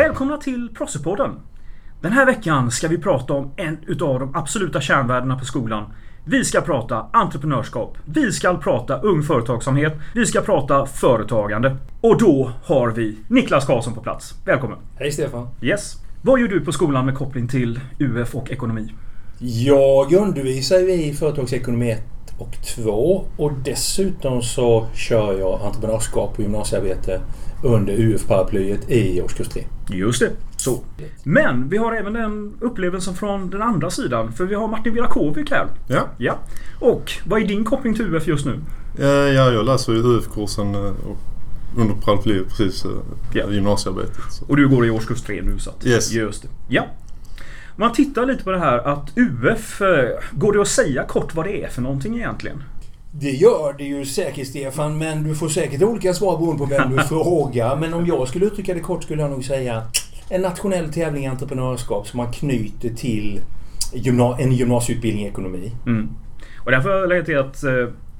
Välkomna till Prossepodden. Den här veckan ska vi prata om en utav de absoluta kärnvärdena på skolan. Vi ska prata entreprenörskap. Vi ska prata ung företagsamhet. Vi ska prata företagande. Och då har vi Niklas Karlsson på plats. Välkommen! Hej Stefan! Yes. Vad gör du på skolan med koppling till UF och ekonomi? Jag undervisar i företagsekonomi 1 och 2 och dessutom så kör jag entreprenörskap och gymnasiearbete under UF-paraplyet i årskurs 3. Just det. Så. Men vi har även den upplevelsen från den andra sidan. För vi har Martin Virakovic här. Ja. ja. Och vad är din koppling till UF just nu? Eh, Ja, jag läser ju UF-kursen eh, och under paraplyet precis eh, Ja. gymnasiearbetet. Så. Och du går i årskurs 3 nu så att, Yes. Just det. Ja. Om man tittar lite på det här att UF, eh, går det att säga kort vad det är för någonting egentligen? Det gör det ju säkert Stefan, men du får säkert olika svar beroende på vem du frågar. Men om jag skulle uttrycka det kort skulle jag nog säga en nationell tävling i entreprenörskap som man knyter till gymna- en gymnasieutbildning i ekonomi. Mm. Och därför har jag lägga till att eh,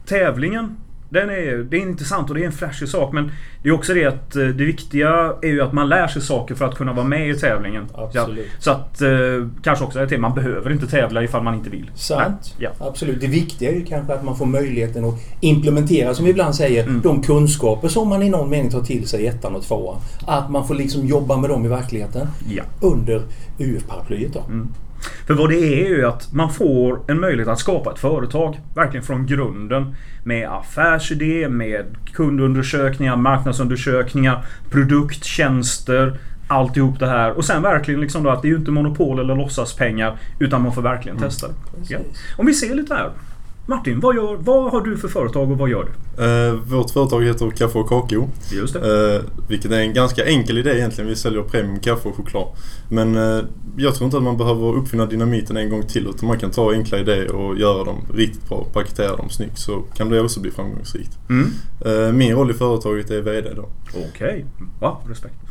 tävlingen den är, det är intressant och det är en flashig sak men det är också det att eh, det viktiga är ju att man lär sig saker för att kunna vara med i tävlingen. Absolut. Ja, så att eh, kanske också det man behöver inte tävla ifall man inte vill. Sant. Ja. Absolut. Det viktiga är ju kanske att man får möjligheten att implementera, som vi ibland säger, Mm. de kunskaper som man i någon mening tar till sig i ettan och tvåan. Att man får liksom jobba med dem i verkligheten Ja. under UF-paraplyet då. Mm. För vad det är är ju att man får en möjlighet att skapa ett företag. Verkligen från grunden. Med affärsidé, med kundundersökningar, marknadsundersökningar, produkt, tjänster. Alltihop det här. Och sen verkligen liksom då att det är ju inte monopol eller låtsaspengar. Utan man får verkligen testa det. Ja. Precis. Om vi ser lite här. Martin, vad, gör, vad har du för företag och vad gör du? Eh, vårt företag heter Kaffe och Kakao. Just det. Eh, vilket är en ganska enkel idé egentligen. Vi säljer premium kaffe och choklad. Men eh, jag tror inte att man behöver uppfinna dynamiten en gång till. Utan man kan ta enkla idéer och göra dem riktigt bra. Paketera dem snyggt. Så kan det också bli framgångsrikt. Mm. Eh, min roll i företaget är VD då. Okej. Ja, respekt.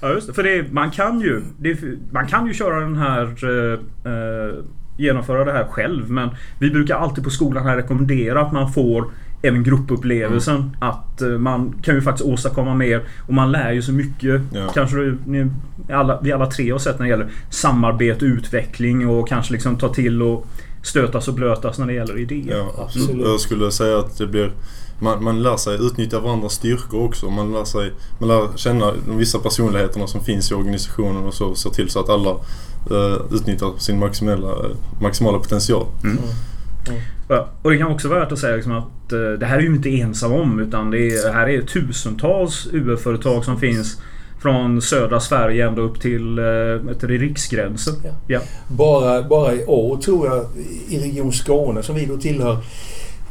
ja, just det. För det, man kan ju det, Man kan ju köra den här eh, eh, Genomföra det här själv men Vi brukar alltid på skolan här rekommendera att man får Även gruppupplevelsen att eh, man kan ju faktiskt åstadkomma mer och man lär ju så mycket. Ja. Kanske du, ni, alla, vi alla tre har sett när det gäller samarbete, utveckling och kanske liksom ta till och stötas och blötas när det gäller idéer. Ja, Absolut. Jag skulle säga att det blir man, man lär sig utnyttja varandras styrkor också. Man lär, sig, man lär känna de vissa personligheterna som finns i organisationen och så. Se till så att alla eh, utnyttjar sin maximala, maximala potential. Mm. Ja, och det kan också vara värt att säga liksom att eh, det här är ju inte ensam om utan det, är, det här är tusentals UF-företag som finns från södra Sverige ända upp till eh, riksgränsen. Ja. Ja. Bara, bara i år tror jag i Region Skåne som vi då tillhör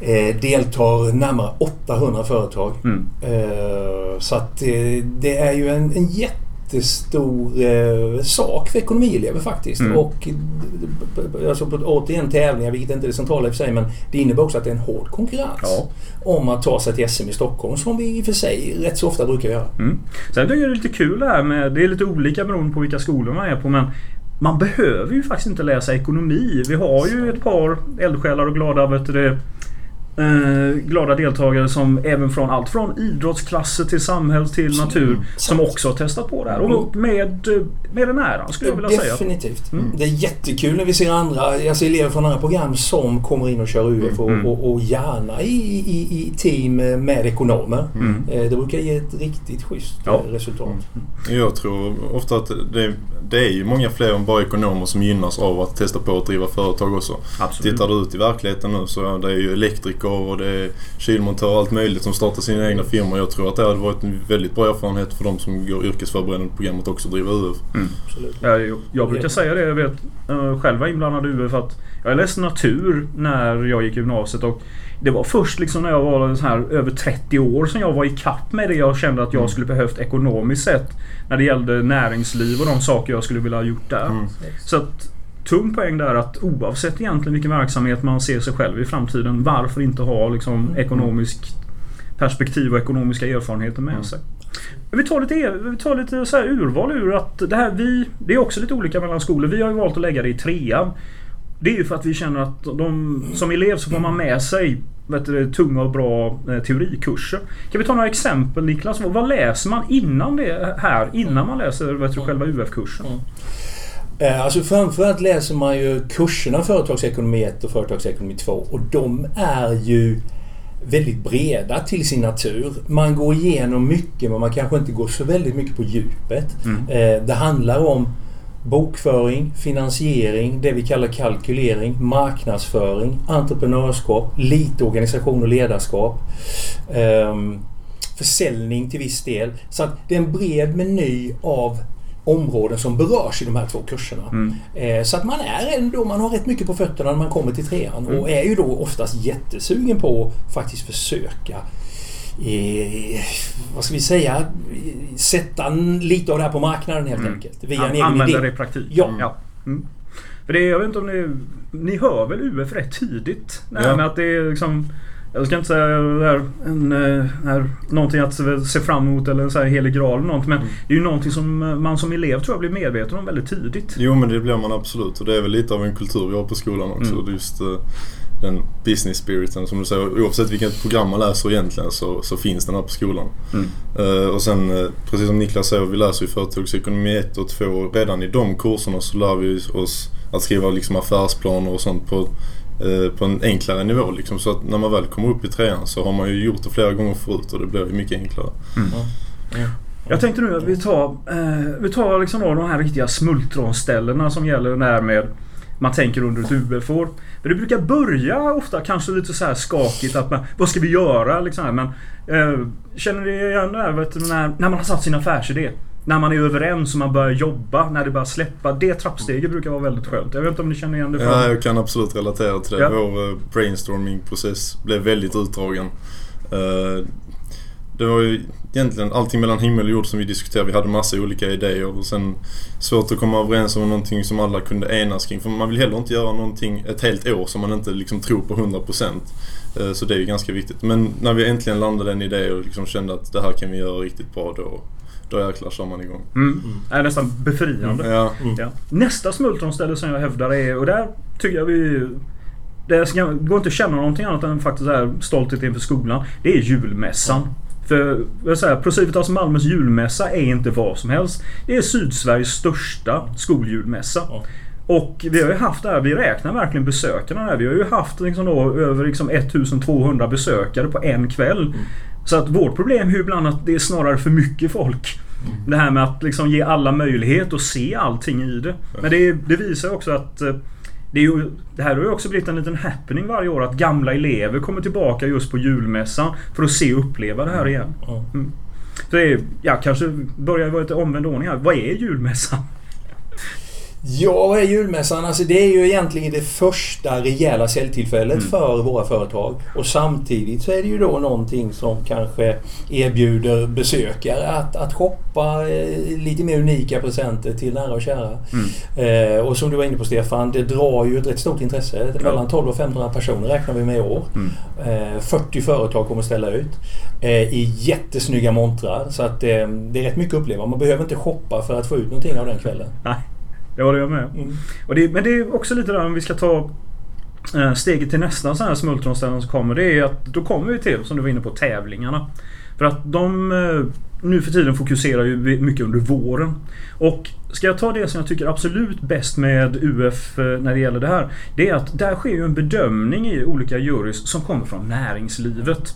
eh, deltar närmare 800 företag. Mm. Eh, så att eh, det är ju en, en jättestor eh, sak för ekonomielever faktiskt. Mm. Och d- alltså på, återigen tävlingar, vilket inte är det centrala i och för sig, men det innebär också att det är en hård konkurrens. Ja. Om att ta sig till SM i Stockholm, som vi i och för sig rätt så ofta brukar göra. Mm. Sen tycker jag det är lite kul det här med, det är lite olika beroende på vilka skolor man är på men man behöver ju faktiskt inte läsa ekonomi. Vi har ju ett par eldsjälar och glada vet du, eh, glada deltagare som även från allt från idrottsklasser till samhälls till natur som Sant. också har testat på det här. Och med, eh, med den äran skulle jag vilja säga. Definitivt. Mm. Det är jättekul när vi ser andra, alltså elever från andra program som kommer in och kör UF och, Mm. och, och gärna i, i, i team med ekonomer. Mm. Eh, Det brukar ge ett riktigt schysst Ja. eh, resultat. Jag tror ofta att det, det är ju många fler än bara ekonomer som gynnas av att testa på att driva företag också. Absolut. Tittar du ut i verkligheten nu så är det är ju elektriker och det är kylmontörer och allt möjligt som startar sina egna firmor. Jag tror att det hade varit en väldigt bra erfarenhet för de som går yrkesförberedande programmet också att driva UF. Mm. Absolut. Ja, jag, jag brukar säga det. Jag vet uh, själv var inblandad i UF att jag läste natur när jag gick gymnasiet och det var först liksom när jag var så här över 30 år som jag var i kapp med det jag kände att jag skulle behövt ekonomiskt sett. När det gällde näringsliv och de saker jag skulle vilja ha gjort där. Mm. Så att tung poäng där att oavsett egentligen vilken verksamhet man ser sig själv i framtiden. Varför inte ha liksom ekonomiskt perspektiv och ekonomiska erfarenheter med Mm. sig. Vi tar lite, vi tar lite så här urval ur att det här vi... Det är också lite olika mellan skolor. Vi har ju valt att lägga det i trean. Det är ju för att vi känner att de, som elev så får man med sig vet du, tunga och bra eh, teorikurser. Kan vi ta några exempel Niklas? Vad, vad läser man innan det här? Innan man läser vet du, själva UF-kursen? Eh, Alltså framförallt läser man ju kurserna Företagsekonomi 1 och Företagsekonomi 2 och de är ju väldigt breda till sin natur. Man går igenom mycket men man kanske inte går så väldigt mycket på djupet. Mm. Eh, Det handlar om bokföring, finansiering, det vi kallar kalkylering, marknadsföring, entreprenörskap, lite organisation och ledarskap. ehm, Försäljning till viss del. Så att det är en bred meny av områden som berörs i de här två kurserna. Mm. Eh, Så att man är ändå, man har rätt mycket på fötterna när man kommer till trean Mm. och är ju då oftast jättesugen på att faktiskt försöka eh, vad ska vi säga? Sätta en- lite av det här på marknaden helt Mm. enkelt. Via en An- egen Använda idé. det i praktik. Ja. Mm. För det, jag vet inte om ni... Ni hör väl UF rätt tidigt? Det Ja. med att det är liksom... Jag ska inte säga det är en, eh, är någonting att se fram emot eller en så här helig graal eller något. Men Mm. det är ju någonting som eh, man som elev tror jag blir medveten om väldigt tidigt. Jo men det blir man absolut och det är väl lite av en kultur vi har på skolan också. Mm. Just eh, den business spiriten som du säger. Oavsett vilket program man läser egentligen så, så finns den här på skolan. Mm. Eh, och sen eh, precis som Niklas säger, vi läser ju företagsekonomi 1 och 2. Redan i de kurserna så lär vi oss att skriva liksom affärsplaner och sånt på, eh, på en enklare nivå. Liksom. Så att när man väl kommer upp i trean så har man ju gjort det flera gånger förut och det blir ju mycket enklare. Jag tänkte nu att vi tar, eh, vi tar liksom då de här riktiga smultronställena som gäller när med man tänker under ett UF-år. Det brukar börja ofta kanske lite så här skakigt att man, vad ska vi göra liksom. här, Men eh, känner ni igen det här vet du, när, när man har satt sin affärsidé? När man är överens och man börjar jobba, när det börjar släppa. Det trappsteget brukar vara väldigt skönt. Jag vet inte om ni känner igen det från... Ja, jag kan absolut relatera till det. Ja. Vår eh, brainstorming-process blev väldigt utdragen. Eh, Det var ju egentligen allting mellan himmel och jord som vi diskuterade. Vi hade massa olika idéer och sen svårt att komma överens om någonting som alla kunde enas kring. För man vill heller inte göra någonting ett helt år som man inte liksom tror på 100%. Eh, Så det är ju ganska viktigt. Men när vi äntligen landade en idé och liksom kände att det här kan vi göra riktigt bra då, då jäklar kör man igång. Mm. Det är nästan befriande. Ja, Ja. Nästa smultronställe som jag hävdar är, och där tycker jag vi... Det ska- går inte att känna någonting annat än faktiskt här stolthet inför skolan. Det är julmässan. För jag säger, Procivitas Malmös julmässa är inte vad som helst. Det är Sydsveriges största skoljulmässa. Ja. Och vi har ju haft det här, vi räknar verkligen besökarna här. Vi har ju haft liksom då över liksom 1200 besökare på en kväll. Så att vårt problem är ju ibland att det är snarare för mycket folk. Det här med att liksom ge alla möjlighet att se allting i det. Men det, det visar också att eh, det, ju, det här har ju också blivit en liten happening varje år att gamla elever kommer tillbaka just på julmässan för att se och uppleva det här igen. Ja. Så det är, ja, kanske börjar vara lite omvänd ordning här. Vad är julmässan? Ja, vad är julmässan? Alltså det är ju egentligen det första rejäla säljtillfället Mm. för våra företag. Och samtidigt så är det ju då någonting som kanske erbjuder besökare att, att shoppa eh, lite mer unika presenter till nära och kära. Mm. Eh, och som du var inne på Stefan, det drar ju ett rätt stort intresse. Ja. Mellan 12 och 1500 personer räknar vi med i år. Mm. Eh, 40 företag kommer ställa ut eh, i jättesnygga montrar. Så att eh, det är rätt mycket att uppleva. Man behöver inte shoppa för att få ut någonting av den kvällen. Nej, det håller jag med. Mm. Och det, men det är också lite där om vi ska ta eh, steget till nästa sån här smultronställen som kommer. Det är att då kommer vi till, som du var inne på, tävlingarna. För att de eh, nu för tiden fokuserar ju mycket under våren. Och ska jag ta det som jag tycker absolut bäst med UF eh, när det gäller det här. Det är att där sker ju en bedömning i olika jurys som kommer från näringslivet.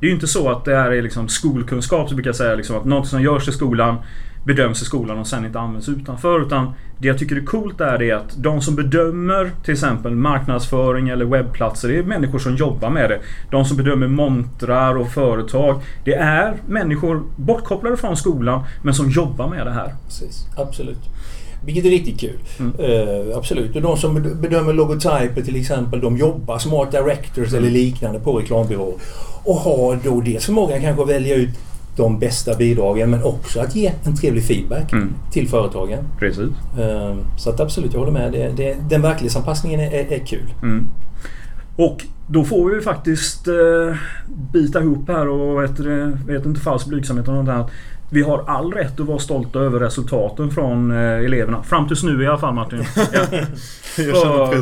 Det är ju inte så att det här är liksom skolkunskap, så brukar jag säga liksom att något som görs i skolan bedöms i skolan och sen inte används utanför. Utan det jag tycker är coolt är det att de som bedömer till exempel marknadsföring eller webbplatser, det är människor som jobbar med det. De som bedömer montrar och företag, det är människor bortkopplade från skolan men som jobbar med det här. Precis, absolut. Vilket är riktigt kul. Mm. Eh, absolut. Och de som bed- bedömer logotyper till exempel, de jobbar som art directors eller liknande på reklambyråer. Och har då dels förmågan kanske att välja ut de bästa bidragen men också att ge en trevlig feedback Mm. till företagen. Precis. Eh, så att absolut, jag håller med. Det, det, den verklighetsanpassningen är, är, kul. Mm. Och då får vi ju faktiskt eh, bita ihop här och vet, vet inte falsk blygsamhet och något annat. vi har all rätt att vara stolta över resultaten från eh, eleverna. Fram tills nu i alla fall Martin. Ja.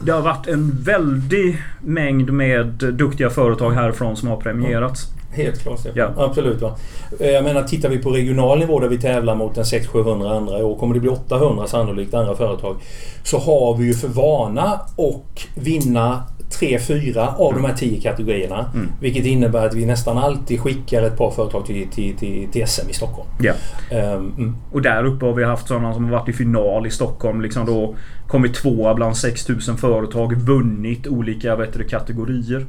Det har varit en väldig mängd med duktiga företag härifrån som har premierats. Helt klart. Ja. Absolut. Va? Eh, Jag menar tittar vi på regional nivå där vi tävlar mot en 600-700 andra i år kommer det bli 800 sannolikt andra företag. Så har vi ju för vana att vinna 3-4 av de här 10 kategorierna. Mm. Vilket innebär att vi nästan alltid skickar ett par företag till, till, till, till SM i Stockholm. Ja. Ehm, mm. Och där uppe har vi haft sådana som har varit i final i Stockholm. Liksom då kommit tvåa bland 6000 företag. Vunnit olika vet du, kategorier.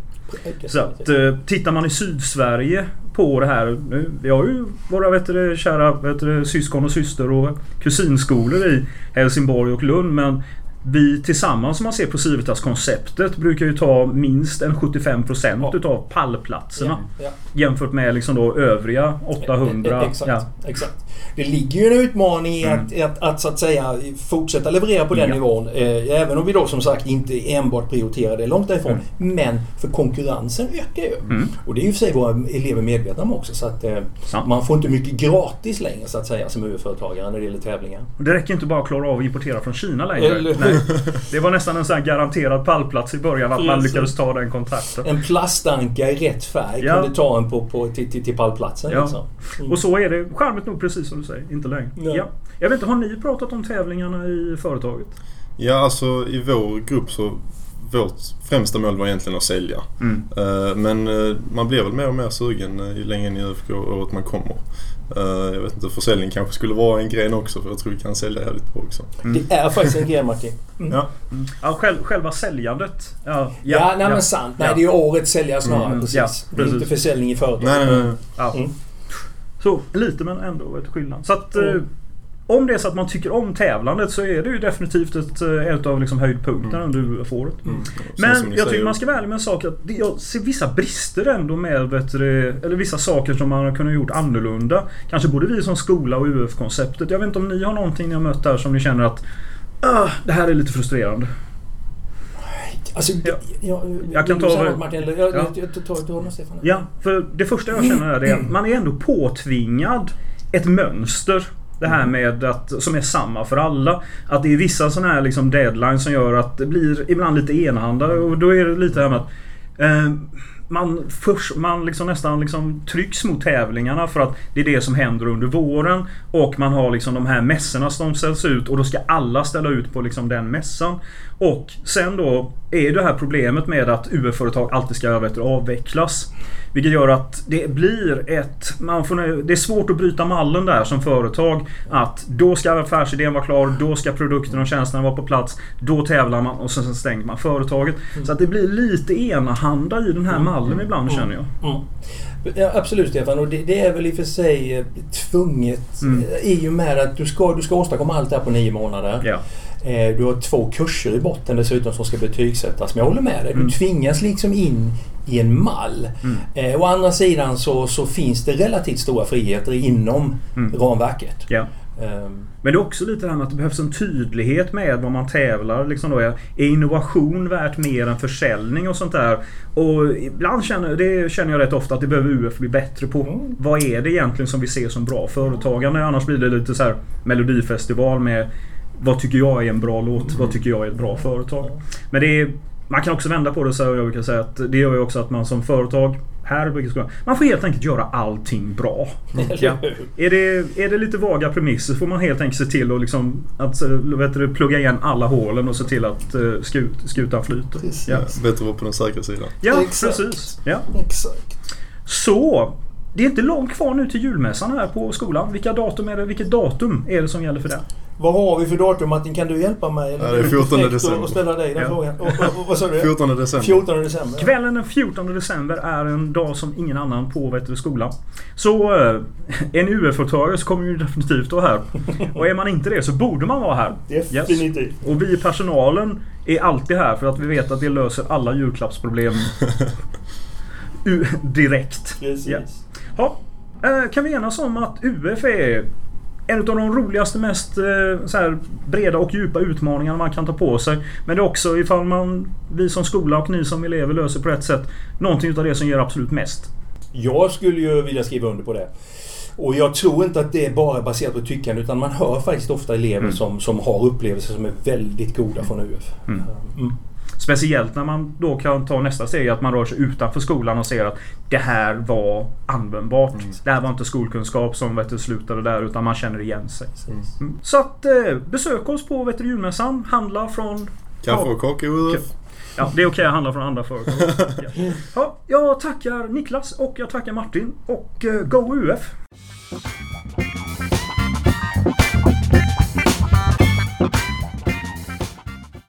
Så att, eh, tittar man i Sydsverige på det här. Nu, vi har ju våra vet du, kära vet du, syskon och syster och kusinskolor i Helsingborg och Lund. Men vi tillsammans om man ser på Civitas-konceptet brukar ju ta minst en 75% Ja. utav pallplatserna. Ja, ja. Jämfört med liksom då övriga 800. Eh, Exakt, Ja. exakt. Det ligger ju en utmaning i Mm. att, att, att så att säga fortsätta leverera på den nivån. Eh, även om vi då som sagt inte enbart prioriterar det långt därifrån. Mm. Men för konkurrensen ökar ju. Mm. Och det är ju för sig våra elever medvetna om också. Så att eh, man får inte mycket gratis längre så att säga som UF-företagare när det gäller tävlingar. Det räcker inte bara att klara av att importera från Kina längre. Eller-. Det var nästan en sån här garanterad pallplats i början att man lyckades ta den kontrakten. En plastanka i rätt färg Ja. kunde ta en på, på, till, till, till pallplatsen. Ja. Liksom. Mm. Och så är det charmigt nog precis som du säger. Inte längre. Nej. Ja. Jag vet inte, har ni pratat om tävlingarna i företaget? Ja, alltså i vår grupp så vårt främsta mål var egentligen att sälja. Mm. Eh, Men eh, man blir väl mer och mer sugen eh, ju längre in i UFK-året man kommer. Jag vet inte, försäljning kanske skulle vara en gren också för jag tror vi kan sälja jävligt bra också. Mm. Det är faktiskt en grej Martin. Mm. Ja, Ja, själv, själva säljandet. Ja, Ja, nej men sant. Nej, Ja. det är ju årets säljare snarare. Mm, precis. ja, Det är inte precis. försäljning i företag. nej, nej, nej. Ja. Mm. Så lite men ändå ett skillnad. Så att, Mm. Om det är så att man tycker om tävlandet så är det ju definitivt ett, eh, ett av liksom höjdpunkterna under UF-året. Mm. Sen Men jag tycker man ska vara ärlig med en sak. Att jag ser vissa brister ändå med du, Eller vissa saker som man har kunnat gjort annorlunda. Kanske både vi som skola och UF-konceptet. Jag vet inte om ni har någonting ni har mött där som ni känner att ah, det här är lite frustrerande. Alltså, Ja. jag, Jag kan du ta något, Martin. Eller, jag, Ja. jag, jag, tar ta något Stefan. Ja, för det första jag känner är det att man är ändå påtvingad ett mönster. Det här med att, som är samma för alla. Att det är vissa sådana här liksom deadlines som gör att det blir ibland lite enahanda och då är det lite här med att eh, man, först, man liksom nästan liksom trycks mot tävlingarna för att det är det som händer under våren. Och man har liksom de här mässorna som ställs ut och då ska alla ställa ut på liksom den mässan. Och sen då är det här problemet med att UF-företag alltid ska vet avvecklas. Vilket gör att det blir ett... Man får, det är svårt att bryta mallen där som företag. Att då ska affärsidén vara klar, då ska produkten och tjänsterna vara på plats. Då tävlar man och sen stänger man företaget. Så att det blir lite enahanda i den här mallen ibland känner jag. Mm. Ja, absolut Stefan och det, det är väl i och för sig eh, tvunget Mm. eh, i och med att du ska, du ska åstadkomma allt det här på nio månader. Ja. Eh, Du har två kurser i botten dessutom som ska betygsättas. Men jag håller med dig. Du Mm. tvingas liksom in i en mall. Mm. Eh, å andra sidan så, så finns det relativt stora friheter inom Mm. ramverket. Ja. Ehm, Men det är också lite det här med att det behövs en tydlighet med vad man tävlar. Liksom då är, är innovation värt mer än försäljning och sånt där? Och ibland känner, det känner jag rätt ofta att det behöver UF bli bättre på. Mm. Vad är det egentligen som vi ser som bra företagande? Annars blir det lite så här Melodifestival med vad tycker jag är en bra låt? Vad tycker jag är ett bra företag? Men det är, man kan också vända på det så här, jag brukar säga att det gör ju också att man som företag här man får helt enkelt göra allting bra. eller Ja. Är det, är det lite vaga premisser får man helt enkelt se till att, liksom, att eh, vet du, plugga igen alla hålen och se till att uh, skut, skutan flyter. Precis. Ja, Bättre att vara på den säkra sidan. ja Exakt. precis. Ja. Exakt. Så, det är inte långt kvar nu till julmässan här på skolan. Vilka datum är det, vilket datum är det som gäller för det? Vad har vi för datum Martin? Kan du hjälpa mig? Eller Ja, det är du 14 perfekt december. Och ställa dig den Ja. frågan. Och, och, och, vad sa du? 14 december. 14 december. Kvällen den 14 december är en dag som ingen annan på vet skolan. Så eh, en UF-företagare så kommer ju definitivt vara här. Och är man inte det så borde man vara här. Definitivt. Och vi i personalen är alltid här för att vi vet att det löser alla julklappsproblem direkt. Precis. Ja. Ja, eh, kan vi enas om att UF är en av de roligaste, mest eh, så här, breda och djupa utmaningarna man kan ta på sig. Men det är också ifall man, vi som skola och ni som elever löser på rätt sätt, någonting utav det som ger absolut mest. Jag skulle ju vilja skriva under på det. Och jag tror inte att det är bara baserat på tyckande utan man hör faktiskt ofta elever Mm. som, som har upplevelser som är väldigt goda från UF. Mm. Mm. Speciellt när man då kan ta nästa steg att man rör sig utanför skolan och ser att det här var användbart. Mm. Det här var inte skolkunskap som vet du, slutade där utan man känner igen sig. Mm. Så att eh, besök oss på Veterinärmässan. Handla från... Kaffe och UF. Ja, det är okej att handla från andra företag. ja. Ja, jag tackar Niklas och jag tackar Martin. Och eh, Go UF!